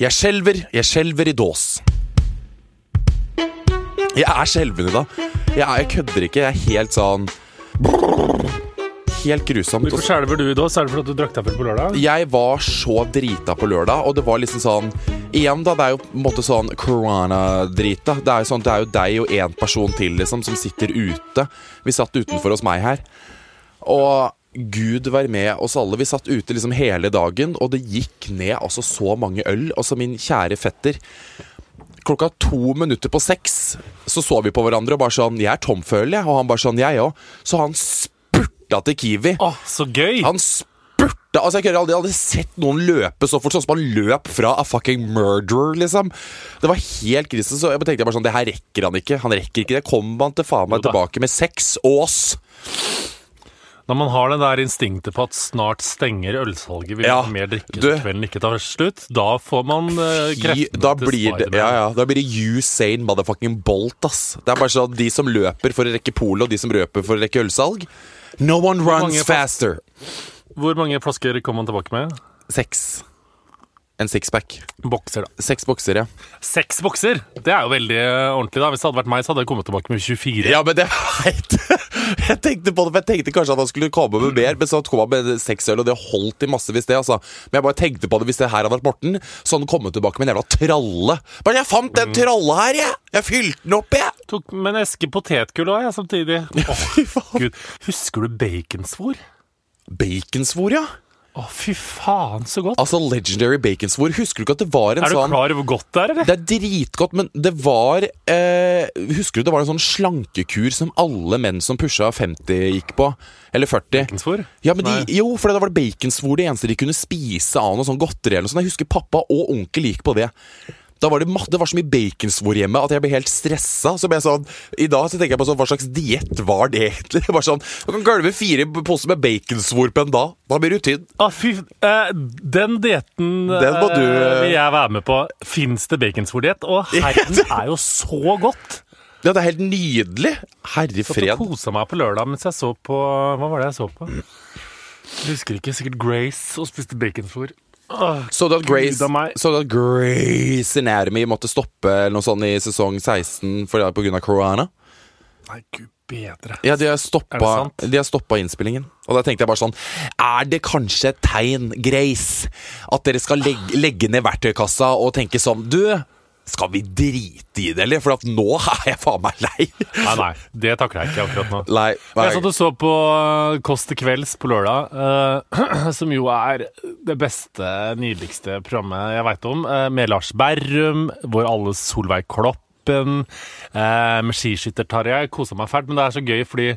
Jeg skjelver, jeg skjelver i dås. Jeg er skjelven i dag. Jeg, er, jeg kødder ikke. Jeg er helt sånn Helt grusomt. Hvorfor skjelver du i dås? er det fordi du drakk deg full på lørdag? Jeg var så drita på lørdag, og det var liksom sånn Igjen, da. Det er jo på en måte sånn koronadrita. Det er jo sånn, det er jo deg og én person til, liksom, som sitter ute. Vi satt utenfor hos meg her. Og Gud være med oss alle. Vi satt ute liksom hele dagen, og det gikk ned altså så mange øl. Altså, min kjære fetter Klokka to minutter på seks så så vi på hverandre og bare sånn 'Jeg er tom, føler jeg.' Og han bare sånn 'Jeg òg'. Så han spurta til Kiwi. Åh, så gøy! Han spurta Altså, jeg kunne aldri, aldri sett noen løpe så fort, sånn som han løp fra a fucking murderer, liksom. Det var helt krise. Så jeg tenkte tenkte bare sånn Det her rekker han ikke. Han rekker ikke det. Kommer han til faen meg tilbake med seks ås? Når man har det der instinktet på at snart stenger ølsalget, vil Ja, mer drikke du- kvelden ikke tar slutt, da får man uh, kreftene til Spiderman. Ja, ja. Da blir det Usain motherfucking Bolt, ass. Det er bare sånn de som løper for å rekke polet, og de som røper for å rekke ølsalg. No one runs faster. Hvor mange flasker kom man tilbake med? Seks. En sixpack. Bokser, da. Seks bokser, ja. Seks bokser! Det er jo veldig eh, ordentlig, da. Hvis det hadde vært meg, så hadde jeg kommet tilbake med 24. Ja, men det veit Jeg tenkte på det, for jeg tenkte kanskje at han skulle komme med mer, men så kom han med seks øl, og det holdt i massevis, det, altså. Men jeg bare tenkte på det hvis det her hadde vært Morten, så hadde han kommet tilbake med en jævla tralle. Men jeg fant den tralle her, jeg! Jeg fylte den opp, jeg! Tok med en eske potetgull òg, jeg, samtidig. Fy faen. Gud. Husker du baconsvor? Baconsvor, ja. Å, fy faen, så godt. Altså Legendary baconsvor. Husker du ikke at det var en sånn Er du sånn klar over hvor godt det er, eller? Det er dritgodt, men det var eh, Husker du det var en sånn slankekur som alle menn som pusha 50 gikk på? Eller 40. Baconsvor? Ja, men de, Nei. jo, for da var det baconsvor det eneste de kunne spise av noe sånn godteri eller noe sånt. Jeg husker pappa og onkel gikk på det. Da var det, det var så mye baconsvor hjemme at jeg ble helt stressa. Så ble jeg sånn, I dag så tenker jeg på sånn, hva slags diett var det egentlig? Bare sånn, Du kan gølve fire poser med baconsvor på en dag. Da blir du tynn. Ah, fy, eh, den dietten Den må du, eh, vil eh, jeg være med på. Fins det baconsvordiett? Og herren, er jo så godt! Ja, det er helt nydelig. Herre fred. Jeg kosa meg på lørdag mens jeg så på Hva var det jeg så på? Jeg husker ikke. Sikkert Grace og spiste baconsvor. Så du at Grace, så at Grace Anatomy måtte stoppe eller noe sånt i sesong 16 for, på grunn av corona? Nei, gud bedre. Ja, de har stoppa, de har stoppa innspillingen. Og da tenkte jeg bare sånn Er det kanskje et tegn, Grace, at dere skal legge, legge ned verktøykassa og tenke sånn Du, skal vi drite i det, eller? For at nå er jeg faen meg lei. Nei, nei. Det takler jeg ikke akkurat nå. Nei, nei. Jeg satt og så på uh, Kåss til kvelds på lørdag, uh, som jo er det beste, nydeligste programmet jeg veit om, uh, med Lars Berrum, vår alles Solveig Kloppen, eh, med skiskytter-Tarjei. Kosa meg fælt, men det er så gøy, fordi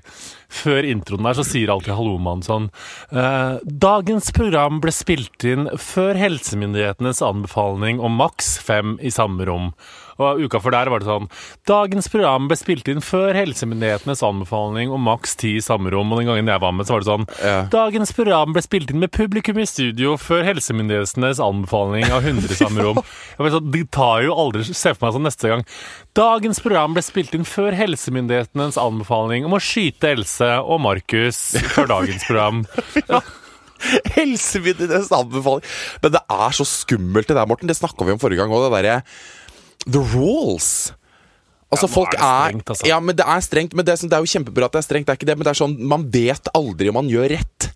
før introen der så sier alltid Hallomannen sånn eh, Dagens program ble spilt inn før helsemyndighetenes anbefaling om maks fem i samme rom. Og uka før der var det sånn Dagens program ble spilt inn før helsemyndighetenes anbefaling om maks ti i samme rom. Og den gangen jeg var med, så var det sånn Ja. Dagens program ble spilt inn med publikum i studio før helsemyndighetenes anbefaling av 100 i samme rom. Sånn, De tar jo aldri Se for meg sånn neste gang. Dagens program ble spilt inn før helsemyndighetenes anbefaling om å skyte Else og Markus før dagens program. Helsemyndighetenes anbefaling. Men det er så skummelt, det der, Morten. Det snakka vi om forrige gang òg, det derre The rules. Altså, Ja, folk er det strengt, altså. Ja, men det er strengt. Men det sånn, det er jo kjempebra at det er strengt, det er ikke det, men det er sånn Man vet aldri om man gjør rett.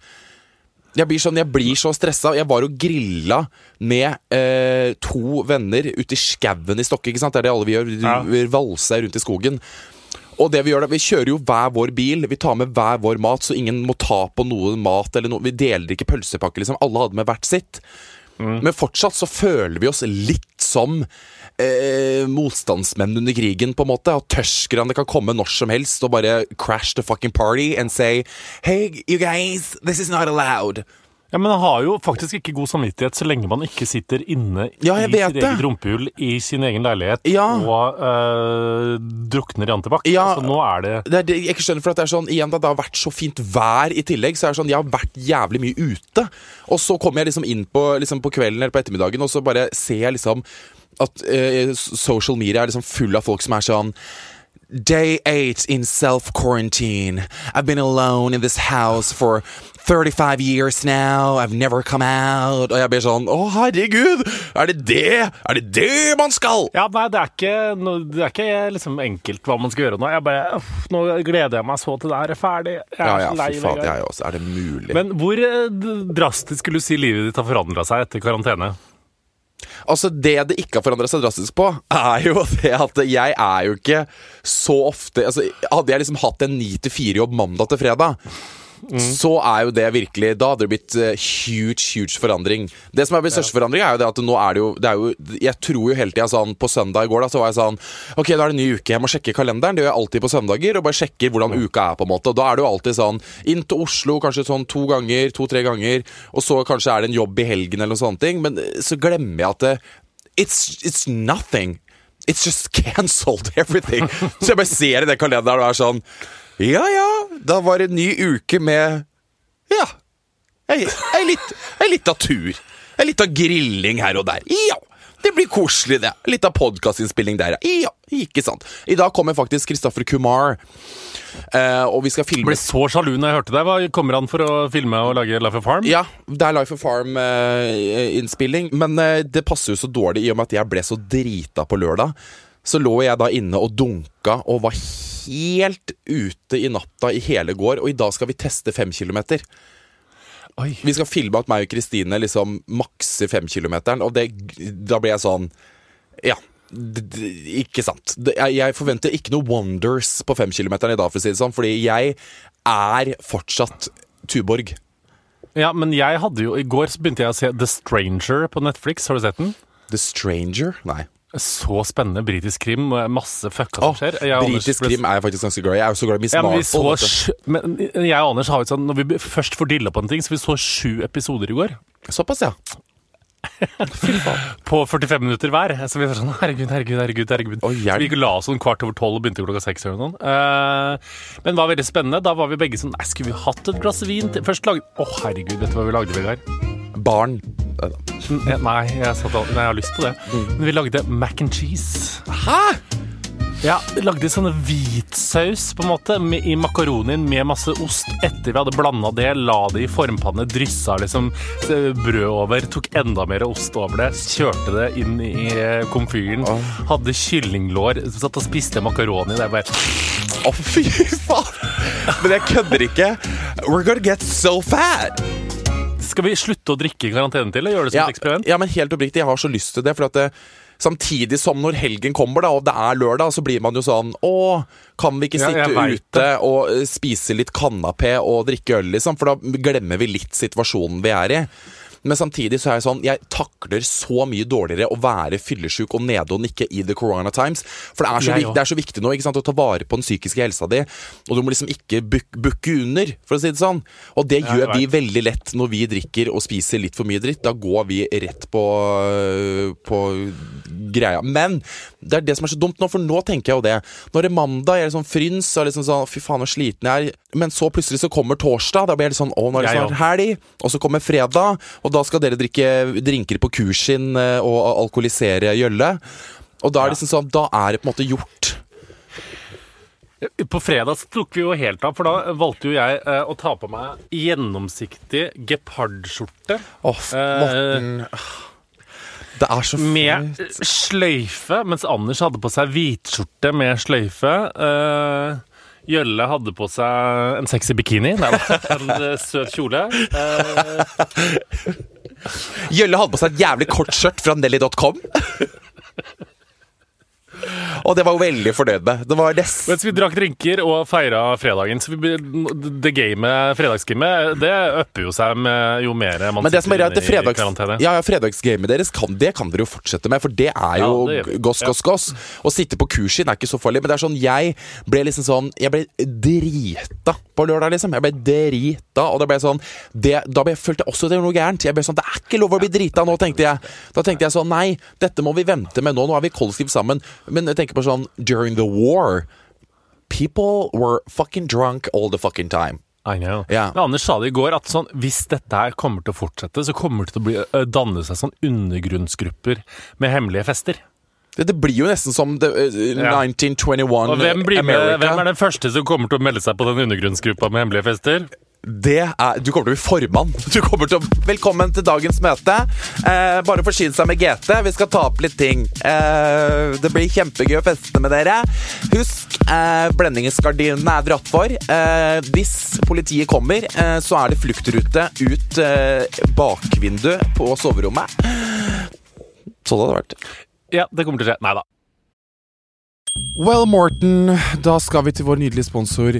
Jeg blir, sånn, jeg blir så stressa. Jeg var og grilla med eh, to venner ute i skauen i Stokke. ikke sant? Det er det alle vi gjør. Vi Ja. valser rundt i skogen. Og det Vi gjør da, vi kjører jo hver vår bil. Vi tar med hver vår mat, så ingen må ta på noe mat. eller noe. Vi deler ikke pølsepakke. liksom. Alle hadde med hvert sitt. Men fortsatt så føler vi oss litt som eh, motstandsmenn under krigen, på en måte. Og tørskerne kan komme når som helst og bare crash the fucking party and say Hey, you guys, this is not allowed. Ja, Men han har jo faktisk ikke god samvittighet så lenge man ikke sitter inne Ja, i sitt eget rumpehull i sin egen leilighet Ja. og øh, drukner i antibac. Ja. Altså, nå er det Det er det jeg ikke skjønner, for at det er sånn Igjen da det har vært så fint vær i tillegg, så er det sånn Jeg har vært jævlig mye ute. Og så kommer jeg liksom inn på, liksom på kvelden eller på ettermiddagen, og så bare ser jeg liksom at eh, social media er liksom full av folk som er sånn Day eight in self-quarantine. I've been alone in this house for 35 years now. I've never come out. Og jeg blir sånn Å, herregud! Er det det? Er det det man skal? Ja, nei, det er ikke, det er ikke liksom enkelt hva man skal gjøre nå. Jeg bare, uff, Nå gleder jeg meg så til det her er ferdig. Jeg er Ja, ja, så lei fy faen. Jeg også. Er det mulig? Men hvor eh, drastisk skulle du si livet ditt har forandra seg etter karantene? Altså Det det ikke har forandra seg drastisk på, er jo det at jeg er jo ikke så ofte altså, Hadde jeg liksom hatt en 9-4-jobb mandag til fredag, så er jo det virkelig Da hadde det blitt eh, huge, huge forandring. Det som er blitt største forandring, er jo det at nå er det jo, det er jo Jeg tror jo hele tida sånn På søndag i går da så var jeg sånn Ok, da er det en ny uke. Jeg må sjekke kalenderen. Det gjør jeg alltid på søndager. Og bare sjekker hvordan uka er. på en måte Og da er det jo alltid sånn inn til Oslo kanskje sånn to ganger, to-tre ganger. Og så kanskje er det en jobb i helgen eller noe sånne ting. Men eh, så glemmer jeg at det, it's, it's nothing. It's just cancelled everything. Så jeg bare ser i den kalenderen og er sånn Ja ja, da var det en ny uke med Ja. Ei, ei, litt, ei lita tur. Ei lita grilling her og der. Ja. Det blir koselig, det. Litt av podkastinnspilling der, ja. Ikke sant. I dag kommer faktisk Kristoffer Kumar, eh, og vi skal Jeg filme ble så sjalu når jeg hørte deg. Hva Kommer han for å filme og lage Life of Farm? Ja, det er Life of Farm-innspilling. men eh, det passer jo så dårlig i og med at jeg ble så drita på lørdag. Så lå jeg da inne og dunka og var helt ute i natta i hele går. Og i dag skal vi teste fem kilometer. Oi. Vi skal filme at meg og Kristine liksom makser femkilometeren, og det, da blir jeg sånn Ja. Ikke sant. Jeg, forventer ikke noe wonders på femkilometeren i dag, for å si det sånn, fordi jeg er fortsatt Tuborg. Ja, men jeg hadde jo I går begynte jeg å se The Stranger på Netflix. Har du sett den? The Stranger? Nei. Så spennende britisk krim. Masse fucka som skjer. Jeg Anders britisk krim er jeg faktisk ganske glad i. Jeg er jo så glad i Miss Ja, Marple. men jeg og Anders har jo sånn Når vi først får dilla på en ting, så vi så sju episoder i går. Såpass, ja. På 45 minutter hver. Så vi var sånn herregud, herregud, herregud. herregud. Oh, så vi gikk og la oss sånn kvart over tolv og begynte klokka seks. eller noe sånt. Eh, men det var veldig spennende. Da var vi begge sånn Nei, skulle vi hatt et glass vin til Først lagde Å, herregud, vet du hva vi lagde, Vegard? Barn. Mm, eh, Nei, jeg, satt, nei, jeg har lyst på det. Men vi lagde mac and cheese. Hæ?! Ja, vi lagde sånne hvitsaus på en måte med, i makaronien med masse ost. Etter vi hadde blanda det, la det i formpanne, dryssa liksom eh, brød over, tok enda mer ost over det, kjørte det inn i eh, komfyren, hadde kyllinglår, satt og spiste makaroni. Det er bare Å, fy faen! Men jeg kødder ikke. We're gonna get so fat! Skal vi slutte å drikke i karantene til, og gjøre det som Ja, et eksperiment? ja, men helt oppriktig, jeg har så lyst til det. For at det, samtidig som når helgen kommer, da, og det er lørdag, så blir man jo sånn Å, kan vi ikke sitte ja, ute og eh, spise litt kanapé og drikke øl, liksom? For da glemmer vi litt situasjonen vi er i. Men samtidig så er jeg sånn Jeg takler så mye dårligere å være fyllesyk og nede og nikke i the corona times. For det er så, det er så viktig nå ikke sant, å ta vare på den psykiske helsa di. Og du må liksom ikke bukke under, for å si det sånn. Og det Ja, gjør vi veldig lett når vi drikker og spiser litt for mye dritt. Da går vi rett på, på greia. Men det er det som er så dumt nå, for nå tenker jeg jo det. Når det er mandag, jeg er sånn fryns og liksom sånn Fy faen, så sliten jeg er. Men så plutselig så kommer torsdag. Da blir litt sånn Å, nå er det snart helg. Og så kommer fredag, og da skal dere drikke drinker på kursin eh, og alkoholisere gjølle. Og da er det liksom sånn Da er det på en måte gjort. På fredag så tok vi jo helt av, for da valgte jo jeg eh, å ta på meg gjennomsiktig gepardskjorte. Åh, Morten Det er så fint. Med sløyfe, mens Anders hadde på seg hvitskjorte med sløyfe. Eh, Jølle hadde på seg en sexy bikini. Nei en eh, søt kjole. Gjølle Jølle hadde på seg et jævlig kort skjørt fra Nelly.com. Og det var hun veldig fornøyd med. Det var nesten mens vi drakk drinker og feira fredagen. Så vi, det gamet, fredagsgamet, det upper jo seg med jo mer man Men det som er det i fredags, ja, ja, fredagsgamet deres kan, det kan dere jo fortsette med, for det er jo Ja, det goss, goss, goss. Å sitte på kurs er ikke så farlig, men det er sånn jeg ble liksom sånn Jeg ble drita på lørdag, liksom. Jeg ble drita, og da ble sånn det, Da ble, følte jeg også det var noe gærent. Jeg ble sånn Det er ikke lov å bli drita nå, tenkte jeg. Da tenkte jeg sånn Nei, dette må vi vente med nå. Nå er vi kollektivt sammen. Men jeg tenker på sånn During the war People were fucking drunk all the fucking time. I know. Yeah. Men Anders sa det i går at sånn, hvis dette her kommer til å fortsette, så kommer det til å bli, uh, danne seg sånn undergrunnsgrupper med hemmelige fester. Det, det blir jo nesten som the, uh, Ja. 1921 Og hvem, med, hvem er den første som kommer til å melde seg på den undergrunnsgruppa med hemmelige fester? Det er, du kommer til å bli formann. Du kommer til å, velkommen til dagens møte. Eh, bare forsyne seg med GT. Vi skal ta opp litt ting. Eh, det blir kjempegøy å feste med dere. Husk, eh, blendingsgardinene er dratt for. Eh, hvis politiet kommer, eh, så er det fluktrute ut eh, bakvinduet på soverommet. Sånn hadde det vært. Ja, det kommer til å skje. Nei da. Well, Morten, da skal vi til vår nydelige sponsor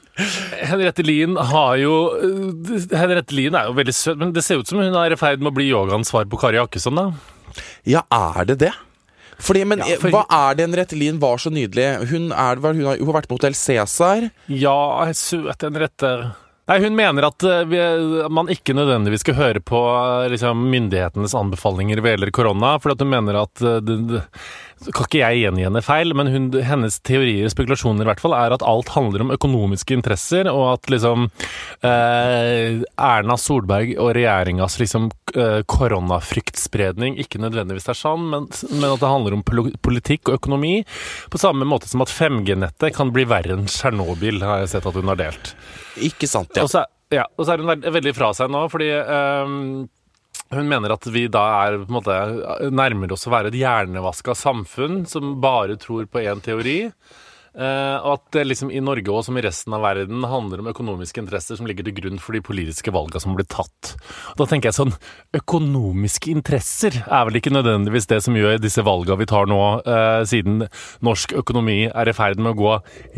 Henriette Lien har jo øh, Henriette Lien er jo veldig søt, men det ser ut som hun er i ferd med å bli yogaens svar på Kari Jakkesson, da. Ja, er det det? Fordi, men Ja, for- Hva er det Henriette Lien var så nydelig? Hun, er, hun, har, har vært på Hotell Cæsar. Ja, søt Henriette. Nei, Hun mener at øh, vi, man ikke nødvendigvis skal høre på liksom, myndighetenes anbefalinger ved gjelder korona. For at hun mener at det, det, Kan ikke jeg gjengi henne feil, men hun, hennes teorier og spekulasjoner i hvert fall er at alt handler om økonomiske interesser, og at liksom eh, Erna Solberg og regjeringas liksom eh, koronafryktspredning ikke nødvendigvis er sann, men, men at det handler om politikk og økonomi. På samme måte som at 5G-nettet kan bli verre enn Tsjernobyl, har jeg sett at hun har delt. Ikke sant, ja. Og så, ja, og så er hun veldig fra seg nå, fordi ehm, hun mener at vi da er måte nærmer oss å være et hjernevaska samfunn som bare tror på én teori. Eh, og at det liksom i Norge og som i resten av verden handler om økonomiske interesser som ligger til grunn for de politiske valgene som blir tatt. Og da tenker jeg sånn Økonomiske interesser er vel ikke nødvendigvis det som gjør disse valgene vi tar nå, eh, siden norsk økonomi er i ferd med å gå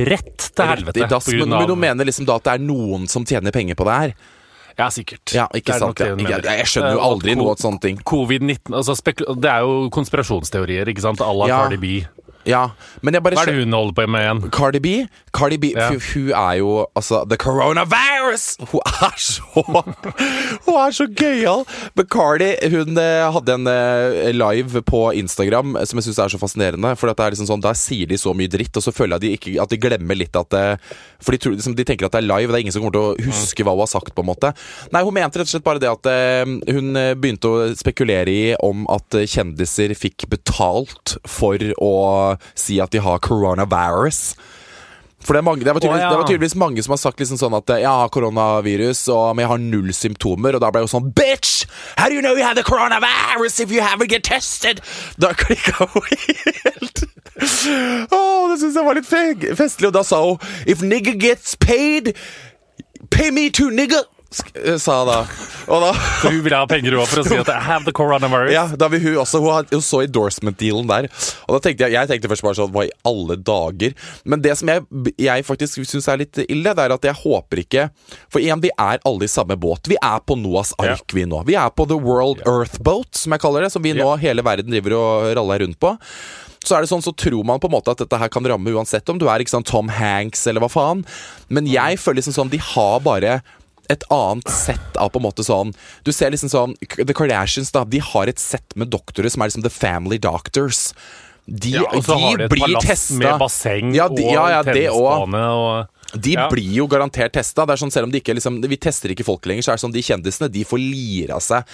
rett til helvete. I dass, men, men du mener liksom da at det er noen som tjener penger på det her? Ja, sikkert. Ja, ikke sant? Ja. Jeg, jeg skjønner jo Eh, aldri noe av sånne ting. Covid-19 altså Det er jo konspirasjonsteorier, ikke sant? À la Ja. Cardi B. Ja, men jeg bare Hva er det hun holder på med igjen? Cardi B, Cardi B Ja. hun er jo altså The coronavirus! Hun er så Hun er så gøyal! Men Cardi hun eh, hadde en eh, live på Instagram eh, som jeg syns er så fascinerende. For det er liksom sånn, Der sier de så mye dritt, og så føler jeg de ikke, at de glemmer litt at det, For de, tror, liksom, de tenker at det er live, det er ingen som kommer til å huske hva hun har sagt. på en måte Nei, Hun mente rett og slett bare det at hun begynte å spekulere i om at kjendiser fikk betalt for å si at de har coronavirus. For det, mange, det, var tydeligvis, Å, ja. det var tydeligvis mange som har sagt liksom sånn at eh, Jeg har koronavirus, og, men jeg har null symptomer. Og da ble jeg jo sånn Bitch! How do you know you have the coronavirus if you haven't get tested? Da klikka hun helt. Åh, det syns jeg var litt festlig. Og da sa hun If nigger gets paid, pay me too, nigger! Eh, Sa da. Og da Så hun ville ha penger for å si at I have the coronavirus. ja, da vil hun også Hun, hun så endorsement-dealen der. Og da tenkte jeg Jeg tenkte først bare sånn Hva i alle dager? Men det som jeg, jeg faktisk syns er litt ille, det er at jeg håper ikke For igjen, vi er alle i samme båt. Vi er på Noahs ark, vi nå. Vi er på The World Earth Boat, som jeg kaller det. Som vi nå, hele verden driver og raller rundt på. Så er det sånn, så tror man på en måte at dette her kan ramme uansett om du er ikke sant, Tom Hanks eller hva faen. Men jeg føler liksom sånn De har bare et annet sett av på en måte sånn Du ser liksom sånn The Kardashians da De har et sett med doktorer som er liksom The Family Doctors. De, Ja, og så har de de et blir palass testa. med basseng Ja, de, ja, ja, og tennisbane og De Ja. blir jo garantert testa. Er sånn, selv om de ikke liksom, Vi tester ikke folk lenger, så er det sånn de kjendisene De får lire av seg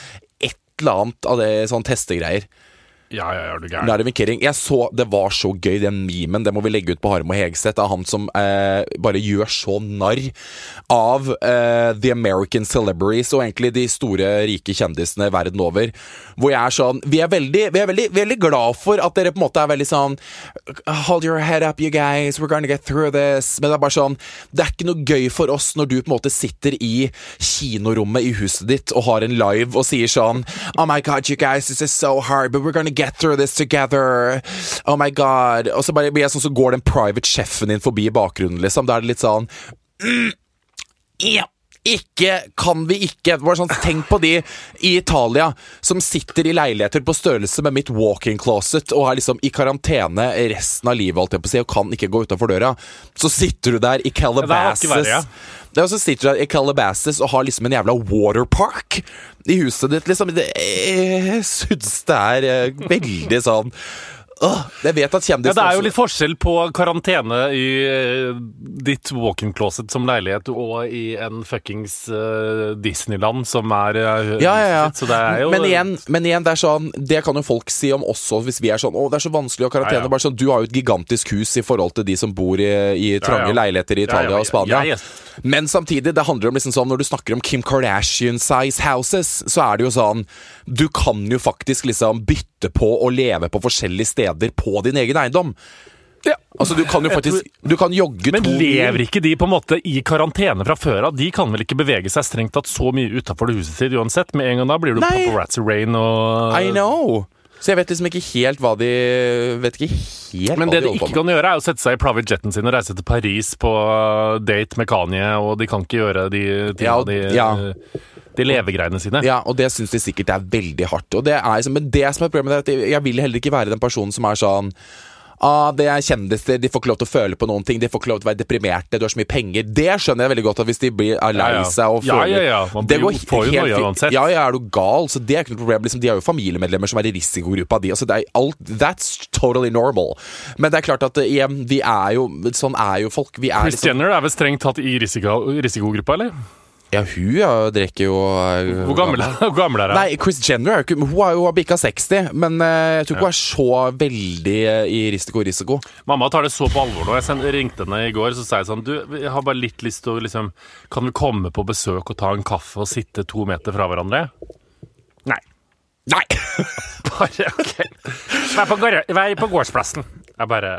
et eller annet av det sånn testegreier. Ja, ja, ja, du er det Jeg så, Det var så gøy, den memen. Det må vi legge ut på Harm og Hegseth. Av han som eh, bare gjør så narr av eh, the American celebrities og egentlig de store, rike kjendisene verden over. Hvor jeg er sånn Vi er veldig, vi er veldig, veldig glad for at dere på en måte er veldig sånn Hold your head up, you guys. We're gonna get through this. Men det er bare sånn Det er ikke noe gøy for oss når du på en måte sitter i kinorommet i huset ditt og har en live og sier sånn Oh my god, you guys, this is so hard, but we're gonna get through this together. Oh my god. Og så bare sånn, så går den private sjefen din forbi i bakgrunnen, liksom. Da er det litt sånn mm, Ja. Ikke, kan vi ikke sånn, Tenk på de i Italia som sitter i leiligheter på størrelse med mitt walk-in closet og er liksom i karantene resten av livet si, og kan ikke gå utenfor døra. Så sitter du der i det er Calabasas ja. det er så sitter du i Calabasas og har liksom en jævla waterpark i huset ditt. liksom det, Jeg syns det er eh, veldig sånn Åh, Jeg vet at Ja, Det er jo litt forskjell på karantene i eh, ditt walk-in closet som leilighet og i en fuckings eh, Disneyland som er eh, ja, ja, ja. er jo men, igjen, men igjen, det er sånn Det kan jo folk si om også, hvis vi er sånn Å, det er så vanskelig å karantene. Ja, ja. Bare sånn, Du har jo et gigantisk hus i forhold til de som bor i, i trange leiligheter i Italia og Spania. ja. Men samtidig, det handler om liksom sånn når du snakker om Kim Kardashian-size houses, så er det jo sånn Du kan jo faktisk liksom bytte på å leve på forskjellige steder på din egen eiendom. Ja. Altså, du kan jo faktisk Du kan jogge Men to lever ikke de på en måte i karantene fra før av? De kan vel ikke bevege seg strengt tatt så mye utafor huset sitt uansett? Med en gang da blir du paparazzi rain og I know. Så jeg vet liksom ikke helt hva de Vet ikke helt Men hva det de de ikke kan gjøre, er å sette seg i private jeten sin og reise til Paris på date med Kanye, og de kan ikke gjøre de tingene Ja, de, ja. de levegreiene sine. Ja, og det syns de sikkert er veldig hardt. Og det er, men det som er problemet, er at jeg vil heller ikke være den personen som er sånn Ah, det er kjendiser, de får ikke lov til å føle på noen ting. De får ikke lov til å være deprimerte, du har så mye penger. Det skjønner jeg veldig godt, at hvis de blir lei Ja, ja. seg og Ja, føler ja, ja. Man blir jo- noe uansett. Ja, ja, er du gal? Så det er ikke noe problem. Liksom, de har jo familiemedlemmer som er i risikogruppa di. Altså, det er alt, that's totally normal. Men det er klart at eh, igjen, vi er jo Sånn er jo folk. Vi er Chris liksom Jenner er vel strengt tatt i risiko, risikogruppa, eller? Ja, hun ja, drikker jo eh, Hvor gammel, gammel er hun? Nei, Chris Jenner er Hun har jo bikka 60, men eh, jeg tror ikke hun er så veldig eh, i risiko-risiko. Mamma tar det så på alvor nå. Jeg send, ringte henne i går så sa jeg sånn Du, jeg har bare litt lyst til å liksom Kan vi komme på besøk og ta en kaffe og sitte to meter fra hverandre? Nei. Nei! Bare OK. Vær på, vær på gårdsplassen. Jeg bare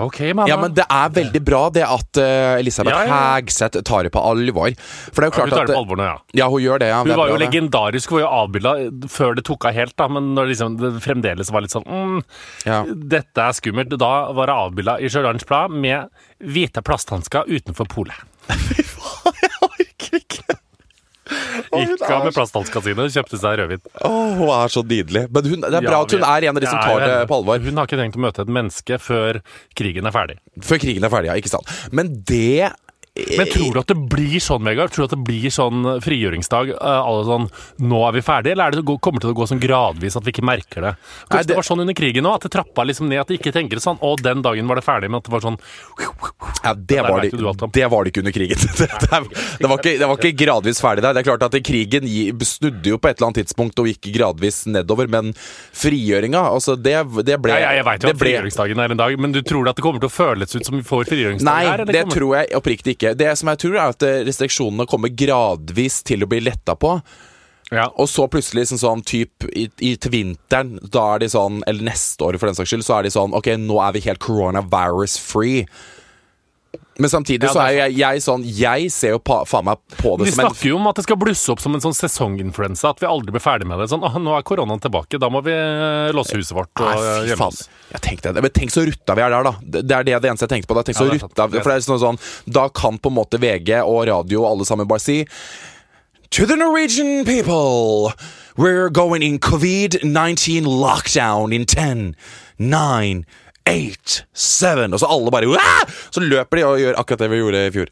OK, mamma. Ja, men det er veldig bra det at uh, Elisabeth Ja, ja. Hagseth tar det på alvor. For det er jo klart Ja, Hun tar det på alvor nå, ja. Ja, hun gjør det. Ja, Hun det var jo bra, legendarisk. Hun var jo avbilda før det tok av helt, da, men når liksom det fremdeles var litt sånn mm. Dette er skummelt. Da var det avbilda i Stjørdals Blad med hvite plasthansker utenfor polet. Jeg orker ikke. Gikk av med så- sine og kjøpte seg rødvin. Åh, hun er så nydelig. Men hun, det er bra Ja, at hun er en av de som tar det på alvor. Hun har ikke tenkt å møte et menneske før krigen er ferdig. Før krigen er ferdig, ja. Ikke sant. Men det Men tror du at det blir sånn, Vegard? Tror du at det blir sånn frigjøringsdag? eh, alle sånn, Nå er vi ferdige? Eller er det det til å gå sånn gradvis at vi ikke merker det? Nei, det, det- var sånn under krigen òg, at det trappa liksom ned. At de ikke tenker sånn Å, den dagen var det ferdig, men at det var sånn Ja, det var, det, det var det ikke under krigen. Det, var ikke, det var ikke gradvis ferdig der. Det er klart at Krigen snudde jo på et eller annet tidspunkt og gikk gradvis nedover, men frigjøringa, altså det, det ble Ja, ja, jeg veit jo at ble- frigjøringsdagen er en dag, men du tror at det kommer til å føles ut som vi får frigjøringsdag Nei, her? Nei, det kommer- tror jeg oppriktig ikke. Det som jeg tror, er at eh, restriksjonene kommer gradvis til å bli letta på. Ja. Og så plutselig sånn, sånn typ i, i, til vinteren, da er de sånn Eller neste år, for den saks skyld, så er de sånn Ok, nå er vi helt coronavirus free. Men samtidig Ja, så er jeg, jeg sånn Jeg ser jo pa, faen meg på det De som en snakker jo om at det skal blusse opp som en sånn sesonginfluensa. At vi aldri blir ferdig med det. Sånn, ah, nå er koronaen tilbake, da må vi eh, låse huset vårt og Nei, gjemme oss. Jeg tenkte det. Men tenk så rutta vi er der, da. Det er det, det eneste jeg tenkte på. Da. Tenk så Ja, rutta For det er sånn, sånn Da kan på en måte VG og radio og alle sammen bare si To the Norwegian people, we're going in covid-19 lockdown in 10, 9, 8, 7 Og så alle bare «Wah!» Så løper de og gjør akkurat det vi gjorde i fjor.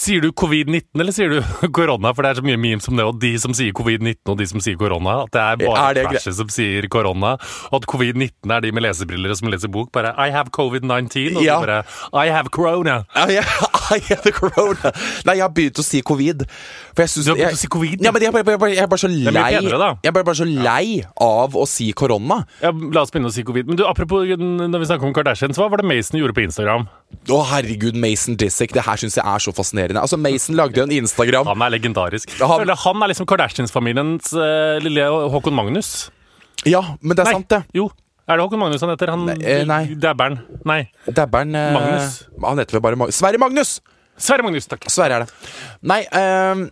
Sier du covid-19, eller sier du korona? For det er så mye memes om det, og de som sier covid-19, og de som sier korona. At det er bare Er det greit? som sier korona. Og at covid-19 er de med lesebriller som leser bok. Bare I have covid-19, og Ja. bare I have corona. Ja, jeg, I have the corona. Nei, jeg har begynt å si covid. For jeg synes, Du har begynt å si covid? Ja, men jeg, jeg, er jeg er bare så lei penere. Jeg er bare, bare så lei av å si korona. Ja, la oss begynne å si covid. Men du, apropos når vi snakker om Kardashians, hva var det Mason gjorde på Instagram? Å, herregud, Mason Disick. Det her syns jeg er så fascinerende. Altså, Mason lagde jo en Instagram. Han er legendarisk. Han- føler han er liksom Kardashians-familiens uh, lille Håkon Magnus. Ja, men det er Nei, sant, det. Jo. Er det Håkon Magnus han heter? Han, Nei, eh, nei. Dabberen. Nei. Dabberen eh, Magnus. Han heter vel bare Magnus. Sverre Magnus! Sverre Magnus, takk. Sverre er det. Nei, um,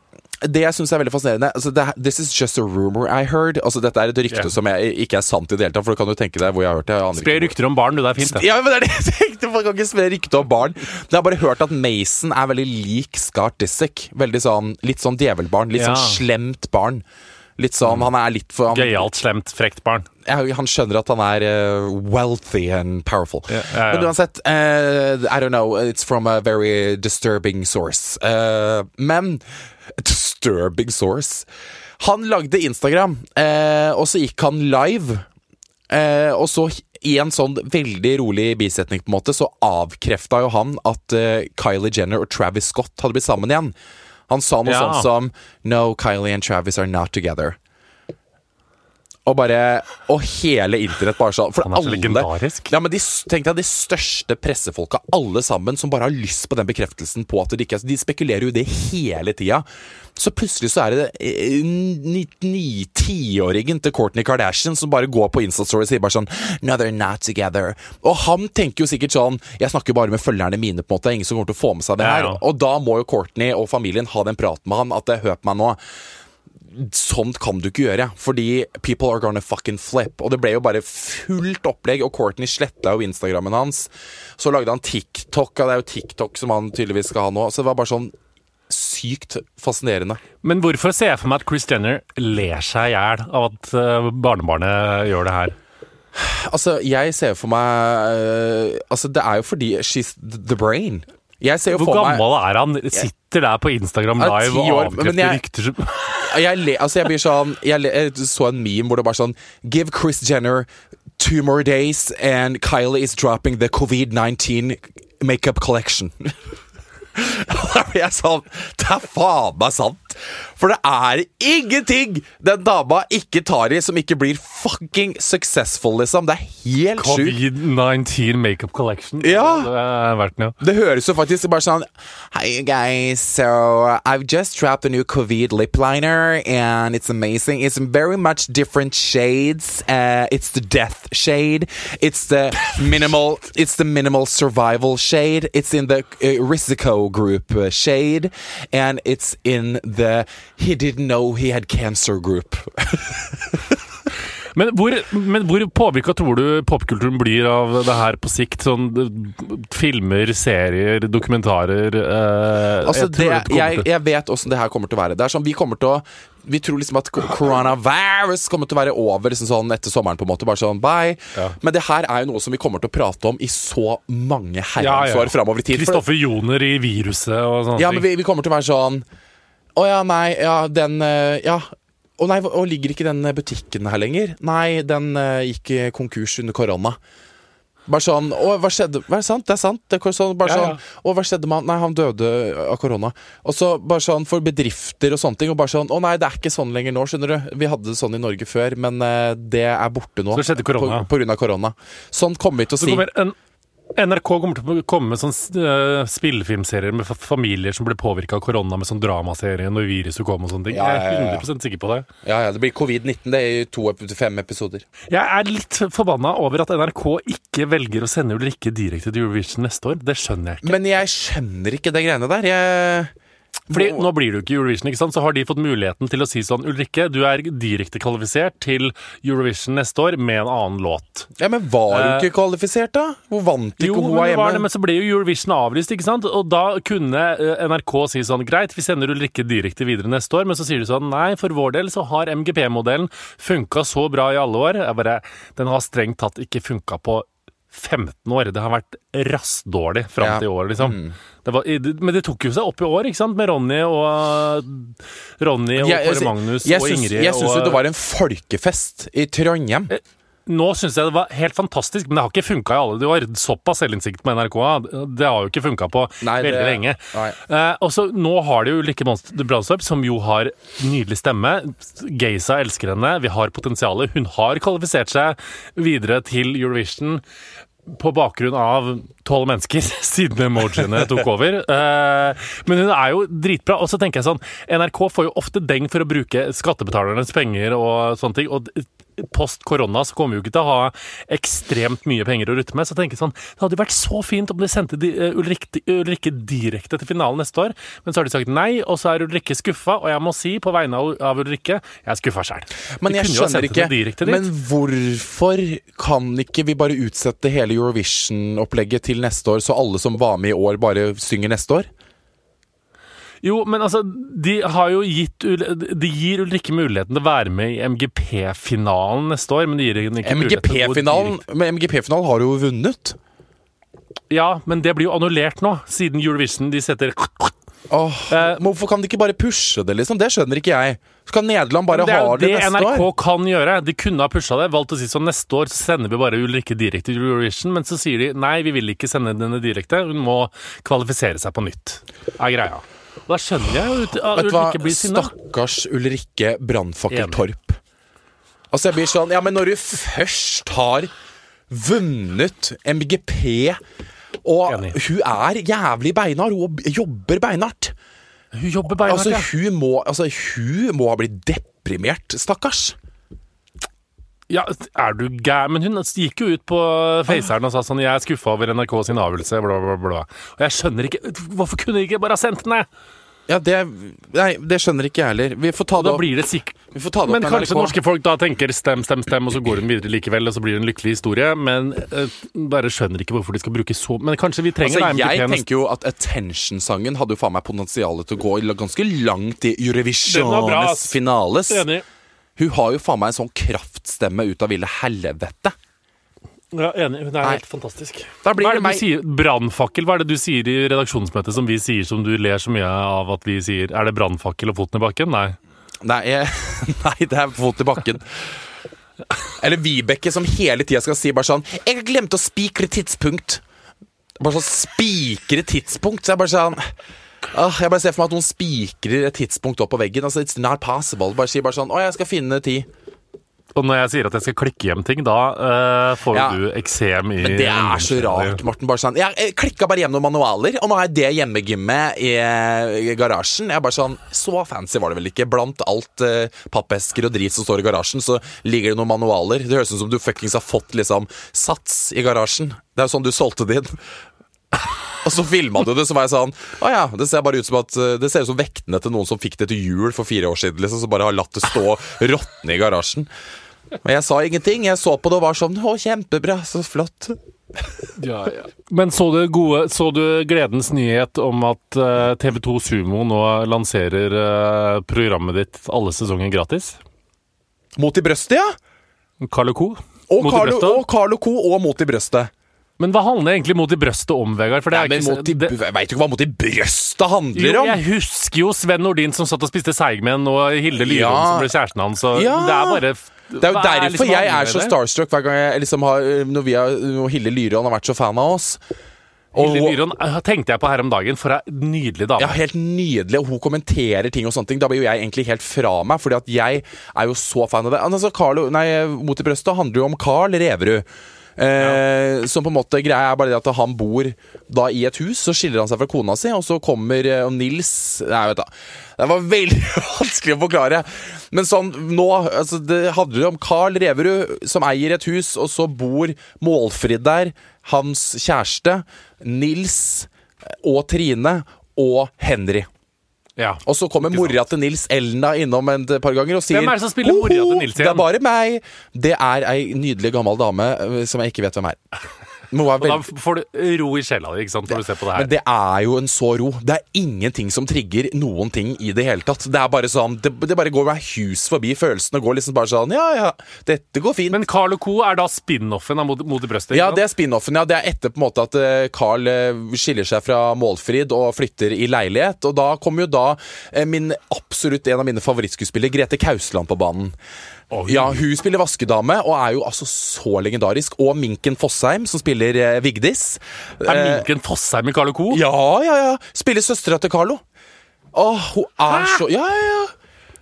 det jeg syns er veldig fascinerende altså det, This is just a rumor I heard. Altså Dette er et rykte yeah. som jeg, ikke er sant i det hele tatt, for du kan jo tenke deg hvor jeg har hørt det. Spre rykter om barn, du. Det er fint, det. Ja, men det er det jeg tenkte! Man kan ikke spre rykter om barn. Men jeg har bare hørt at Mason er veldig lik Scott Disick. Veldig sånn, Litt sånn djevelbarn. Litt Ja. sånn slemt barn. Litt sånn, Han er litt for han, Gøyalt, slemt, frekt barn. Ja, han skjønner at han er uh, wealthy and powerful. Yeah, ja, ja. Men uansett, uh, I don't know, it's from a very disturbing source. Uh, men Disturbing source? Han lagde Instagram, og så gikk han live. Og så i en sånn veldig rolig bisetning på en måte Så avkrefta jo han at Kylie Jenner og Travis Scott hadde blitt sammen igjen. Han sa noe Ja. sånt som No, Kylie and Travis are not together. Og bare Og hele internett bare sånn For Han er så alle legendarisk. Ja, men de, Tenk deg de største pressefolka, alle sammen, som bare har lyst på den bekreftelsen på at det ikke er De spekulerer jo i det hele tida. Så plutselig så er det eh, tiåringen til Kourtney Kardashian som bare går på Instastory og sier bare sånn No, they're not together. Og han tenker jo sikkert sånn Jeg snakker bare med følgerne mine, på en måte. Det er ingen som kommer til å få med seg det her. ja. Og da må jo Kourtney og familien ha den praten med han at det hør på meg nå. Sånt kan du ikke gjøre, fordi people are gonna fucking flip. Og det ble jo bare fullt opplegg, og Courtney sletta jo Instagrammen hans. Så lagde han TikTok, og det er jo TikTok som han tydeligvis skal ha nå. Så det var bare sånn sykt fascinerende. Men hvorfor ser jeg for meg at Chris Jenner ler seg i hjel av at eh, barnebarnet gjør det her? Altså, jeg ser for meg uh, Altså, det er jo fordi she's the brain. Jeg ser jo Hvor for meg gammel er han? Sitter der på Instagram live og avkrefter rykter som jeg, le, altså jeg blir sånn jeg, le, jeg så en meme hvor det bare sånn Give Chris Jenner two more days and Kylie is dropping the covid-19 makeup collection. da blir jeg sånn Det er faen meg sant! For det er ingenting den dama ikke tar i som ikke blir fucking successful, liksom. Det er helt sjukt. Covid-19 makeup collection. Ja. Det er verdt ja. Det høres jo faktisk bare sånn Hi guys, so I've just dropped a new Covid lip liner and it's amazing. It's very much different shades. Uh, it's the death shade. It's the minimal. It's the minimal survival shade. It's in the uh, Risico group uh, shade, and it's in the he didn't know he had cancer group. Men hvor, men hvor påvirka tror du popkulturen blir av det her på sikt? Sånn filmer, serier, dokumentarer eh, Altså, jeg det, det jeg, jeg vet åssen det her kommer til å være. Det er sånn, Vi kommer til å Vi tror liksom at coronavirus kommer til å være over liksom sånn etter sommeren. på en måte Bare sånn, bye Ja. Men det her er jo noe som vi kommer til å prate om i så mange Ja, herrens ja. år framover i tid. Kristoffer Joner i viruset og sånne Ja, men vi, vi kommer til å være sånn Å ja, nei, ja, den eh, Ja. Å nei, og ligger ikke den butikken her lenger? Nei, den eh, gikk konkurs under korona. Bare sånn Å, hva skjedde? Hva er sant? Det er sant. Det er sånn, bare Ja, ja. sånn Å, hva skjedde med han? Nei, han døde av korona. Og så bare sånn for bedrifter og sånne ting. Og bare sånn Å nei, det er ikke sånn lenger nå, skjønner du. Vi hadde det sånn i Norge før, men eh, det er borte nå. Så det skjedde korona. På, på grunn av korona. Sånn kommer vi til å Så si. kommer en, NRK kommer til å komme med sånn uh, spillefilmserier med familier som ble påvirka av korona, med sånn dramaserie når viruset kom og sånne ting. Ja, ja, Jeg ja, er ja. 100 sikker på det. Ja, ja, det blir covid-19 det er i to fem episoder. Jeg er litt forbanna over at NRK ikke velger å sende Ulrikke direkte til Eurovision neste år. Det skjønner jeg ikke. Men jeg skjønner ikke det greiene der. Jeg Fordi Nå blir du ikke i Eurovision, ikke sant? så har de fått muligheten til å si sånn Ulrikke, du er direkte kvalifisert til Eurovision neste år med en annen låt. Ja, Men var hun Eh, ikke kvalifisert, da? Hun vant ikke, Jo, hun var hjemme. det, men så ble jo Eurovision avlyst, ikke sant? Og da kunne eh, NRK si sånn Greit, vi sender Ulrikke direkte videre neste år, men så sier de sånn Nei, for vår del så har MGP-modellen funka så bra i alle år. Jeg bare Den har strengt tatt ikke funka på 15 år. Det har vært rassdårlig fram Ja. Mm. til i år, liksom. Det var, men det tok jo seg opp i år, ikke sant? Med Ronny og Ronny og Jeg- jeg- Magnus jeg og Ingrid. Jeg syns jo det var en folkefest i Trondheim. Nå syns jeg det var helt fantastisk, men det har ikke funka i alle de år. Såpass selvinnsikt på NRK. Det har jo ikke funka på Nei, det- veldig lenge. Eh, og så Nå har de jo monster Brandstorp, som jo har nydelig stemme. Geisa elsker henne. Vi har potensialet. Hun har kvalifisert seg videre til Eurovision på bakgrunn av tolv mennesker, siden emojiene tok over. Eh, men hun er jo dritbra. Og så tenker jeg sånn, NRK får jo ofte deng for å bruke skattebetalernes penger og sånne ting. og Post korona så kommer vi jo ikke til å ha ekstremt mye penger å rutte med. Så jeg tenker sånn, Det hadde jo vært så fint om de sendte til Ulrikke, Ulrikke direkte til finalen neste år. Men så har de sagt nei, og så er Ulrikke skuffa. Og jeg må si på vegne av av Ulrikke, jeg er skuffa sjøl. Men jeg skjønner ikke Men hvorfor kan ikke vi bare utsette hele Eurovision-opplegget til neste år, så alle som var med i år, bare synger neste år? Jo, men altså, de har jo gitt De gir Ulrikke muligheten til å være med i MGP-finalen neste år, men de gir henne ikke til MGP-finalen Men MGP-finalen har jo vunnet. Ja, men det blir jo annullert nå, siden Eurovision de setter Eh, men Hvorfor kan de ikke bare pushe det, liksom? Det skjønner ikke jeg. Så kan Nederland bare det er ha jo det det neste NRK år. kan gjøre. De kunne ha pusha det. Valgt å si sånn neste år så sender vi bare Ulrikke direkte til Eurovision, men så sier de nei, vi vil ikke sende henne direkte. Hun må kvalifisere seg på nytt. Er greia. Da skjønner jeg jo ut- at? Ulrikke blir sinna. Stakkars Ulrikke Brannfakkeltorp. Altså, jeg blir sånn Ja, men når du først har vunnet MGP og Enig. hun er jævlig beinhard. Hun jobber beinhardt. Hun jobber beinhardt, Altså, ja. hun må, altså, hun må ha blitt deprimert, stakkars. Ja, er du gæren? Men hun gikk jo ut på Faceren og sa sånn Jeg er skuffa over NRK sin avgjørelse, bla, bla, bla. Og jeg skjønner ikke Hvorfor kunne de ikke bare ha sendt den ned? Ja, det Nei, det skjønner ikke jeg heller. Vi får ta det Da opp, blir det sikkert vi får ta det opp Men med kanskje NRK. norske folk da tenker stem, stem, stem, og så går hun videre likevel, og så blir det en lykkelig historie. Men eh, bare skjønner ikke hvorfor de skal bruke så Men kanskje vi trenger Altså, jeg tenker jo at Attention-sangen hadde jo faen meg potensial til å gå i- ganske langt i Den var bra, Eurovisiones ass. finales. Enig. Hun har jo faen meg en sånn kraftstemme ut av ville helvete. Ja, enig. Det er Nei. helt fantastisk. Da blir Hva er det meg. du sier? Brannfakkel? Hva er det du sier i redaksjonsmøtet som vi sier som du ler så mye av at vi sier? Er det brannfakkel og foten i bakken? Nei. Nei, jeg, nei, det er fot i bakken. Eller Vibeke som hele tida skal si bare sånn 'Jeg har glemt å spikre tidspunkt'. Bare sånn spikre tidspunkt. Så jeg bare sånn Åh, Jeg bare ser for meg at noen spikrer et tidspunkt opp på veggen. Altså, It's not possible. Bare sier bare sånn 'Å, jeg skal finne tid'. Og når jeg sier at jeg skal klikke hjem ting, da uh, får Ja. du eksem i Men det er så rart, Morten. Bare sånn Jeg klikka bare hjem noen manualer, og nå er det hjemmegymmet i, i garasjen. Jeg er bare sånn Så fancy var det vel ikke? Blant alt uh, pappesker og drit som står i garasjen, så ligger det noen manualer. Det høres ut som du fuckings har fått liksom sats i garasjen. Det er jo sånn du solgte din. Og så filma du det, så var jeg sånn Å ja, det ser bare ut som at eh, Det ser ut som vektene til noen som fikk det til jul for fire år siden, liksom, som bare har latt det stå råtne i garasjen. Men jeg sa ingenting. Jeg så på det og var sånn Å, kjempebra. Så flott. Ja, ja. Men så du, gode, så du gledens nyhet om at eh, TV2 Sumo nå lanserer eh, programmet ditt alle sesonger gratis? Mot i brøstet, ja. Carlo Co. Og Mot i Carlo, og Carlo Co. og Mot i brøstet. Men hva handler egentlig mot i brøstet om, Vegard? For det Nei, er men ikke, mot i, det, jeg veit ikke hva Mot i brøstet handler jo, om. jeg husker jo Sven Nordin som satt og spiste seigmenn, og Hilde Lyron Ja. som ble kjæresten hans. Ja. Det er bare Det er jo derfor er liksom jeg er så starstruck hver gang jeg liksom har Når, vi har, når Hille Lyron har vært så fan av oss. Og Hilde Lyrån eh, tenkte jeg på her om dagen, for ei nydelig dame. Ja, helt nydelig, og hun kommenterer ting og sånne ting. Da blir jo jeg egentlig helt fra meg, fordi at jeg er jo så fan av det. Altså, Carlo, nei, Mot i brøstet handler jo om Carl Reverud. Eh, Som på en måte greia er bare det at han bor da i et hus, så skiller han seg fra kona si, og så kommer eh, og Nils Nei, vet du. Det var veldig vanskelig å forklare. Men sånn nå altså, Det handler om Carl Reverud som eier et hus, og så bor Målfrid der, hans kjæreste, Nils og Trine og Henry. Ja. Og så kommer mora til Nils Elna innom et par ganger og sier Hvem er det som spiller mora til Nils igjen? Det er bare meg. Det er ei nydelig gammel dame øh, som jeg ikke vet hvem er. Og da får du ro i sjela di sant, når du ser på det her. men det er jo en så ro. Det er ingenting som trigger noen ting i det hele tatt. Det er bare sånn Det, det bare går meg hus forbi følelsene og går liksom bare sånn Ja, ja, dette går fint. Men Carl Co. er da spin-offen av Mot, mot i brøstet? Ja, det er spin-offen. Ja, det er etter på en måte at eh, Carl eh, skiller seg fra Målfrid og flytter i leilighet. Og da kommer jo da eh, min absolutt en av mine favorittskuespillere, Grete Kausland, på banen. Oi. Ja, Hun spiller vaskedame og er jo altså så legendarisk. Og Minken Fossheim, som spiller eh, Vigdis. Er Eh, Minken Fossheim i Carlo Co.? ja, ja, ja. Spiller søstera til Carlo. Åh, hun er så Ja, ja, ja.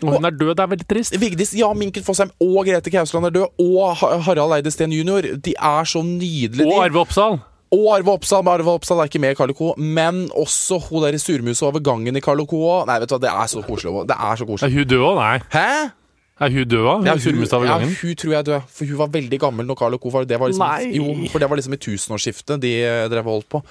Og hun er død, det er veldig trist. Vigdis, ja, Minken Fossheim og Grete Kausland er død. Og Ha- Harald Eide Steen jr. De er så nydelige. Og de. Arve Oppsal. Og Arve Oppsal, men Arve Oppsal er ikke med i Carlo Co. Men også hun der i surmusa over gangen i Carlo Co. Nei, vet du hva, det er så koselig. Det er så Er hun død òg? Nei. Hæ? Er hun død òg? Ja, Hun ja, hun tror jeg er død. For hun var veldig gammel når Carlo Co. var det. Var liksom, Nei. Jo, for det var liksom i tusenårsskiftet de eh, drev og holdt på.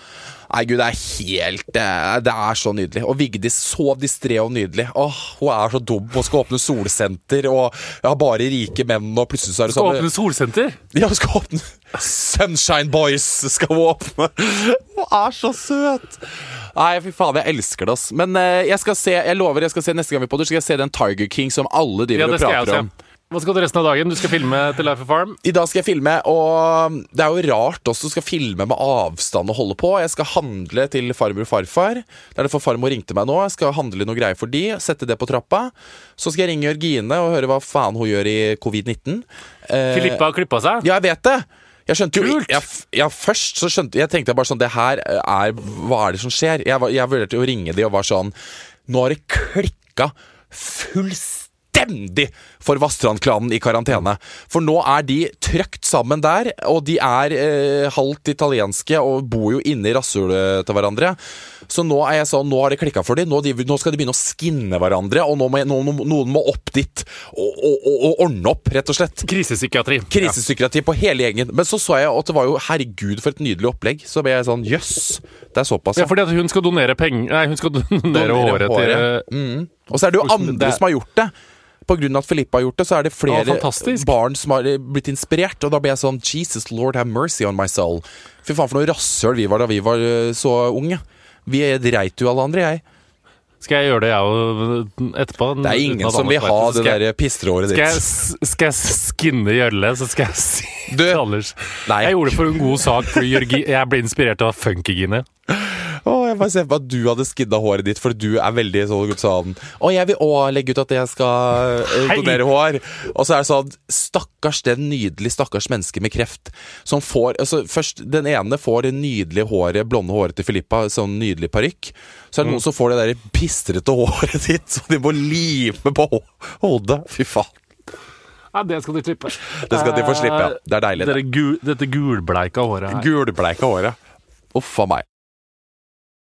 Nei, gud, det er helt Det er, så nydelig. Og Vigdis så distré og nydelig. Åh, hun er så dum og skal åpne solsenter, og ja, bare rike menn, og plutselig så er det Skal sånn åpne solsenter? Ja, hun skal åpne Sunshine Boys skal hun åpne. Hun er så søt. Nei, fy faen, jeg elsker det, ass. Men eh, jeg skal se, jeg lover jeg skal se neste gang vi podder, skal jeg se den Tiger King som alle Ja, driver prate og skal prater om. Hva skal du resten av dagen? Du skal filme til Life of Farm? I dag skal jeg filme, og det er jo rart også Du skal filme med avstand og holde på. Jeg skal handle til farmor og farfar. Det er derfor farmor ringte meg nå. Jeg skal handle noe greier for de, sette det på trappa. Så skal jeg ringe Jørgine og høre hva faen hun gjør i covid-19. Eh, Filippa har klippa seg? Ja, jeg vet det. Jeg skjønte jo ja, først så skjønte Jeg tenkte bare sånn Det her er Hva er det som skjer? Jeg, jeg vurderte å ringe de og var sånn Nå har det klikka fullstendig elendig for Vassdrand-klanen i karantene. For nå er de trøkt sammen der, og de er eh, halvt italienske og bor jo inne i rasshølet til hverandre. Så nå er jeg sånn, nå har det klikka for dem. Nå, de, nå skal de begynne å skinne hverandre, og nå må, nå, noen må opp dit og, og, og, og ordne opp, rett og slett. Krisepsykiatri. Krisepsykiatri på hele gjengen. Men så så jeg at det var jo herregud for et nydelig opplegg. Så ble jeg sånn jøss, det er såpass, Ja, fordi at hun skal donere penger Nei, hun skal donere Donere håret, håret. til Mm. Og så er det jo andre det- som har gjort det. Av at Filippa har gjort det, så er det flere ja, barn som har eh, blitt inspirert. Og da ble jeg sånn Jesus Lord have mercy on my soul. Fy faen for noe rasshøl vi var da vi var eh, så unge. Vi dreit jo alle andre, jeg. Skal jeg gjøre det, jeg òg, etterpå? Det er ingen som vil ha det der pistreåret Skal jeg, ditt. skal jeg skinne Gjølle, så skal jeg si Du, Anders. Jeg gjorde det for en god sak, fordi jeg ble inspirert av Funkygine. Å, jeg bare ser på at du hadde skidda håret ditt, for du er veldig sånn Å, jeg vil òg legge ut at jeg skal eh, Hei! donere hår. Og så er det sånn Stakkars det nydelige stakkars mennesket med kreft som får altså Først, den ene får det nydelige håret, blonde håret til Filippa, sånn nydelig parykk. Så er det noen som får det der pistrete håret ditt, så de må lime på hodet. Fy faen. Ja, det skal de slippe. Det skal de få slippe, ja. Det er deilig, det. Gul, dette gulbleika håret her. Gulbleika håret. Uff a meg.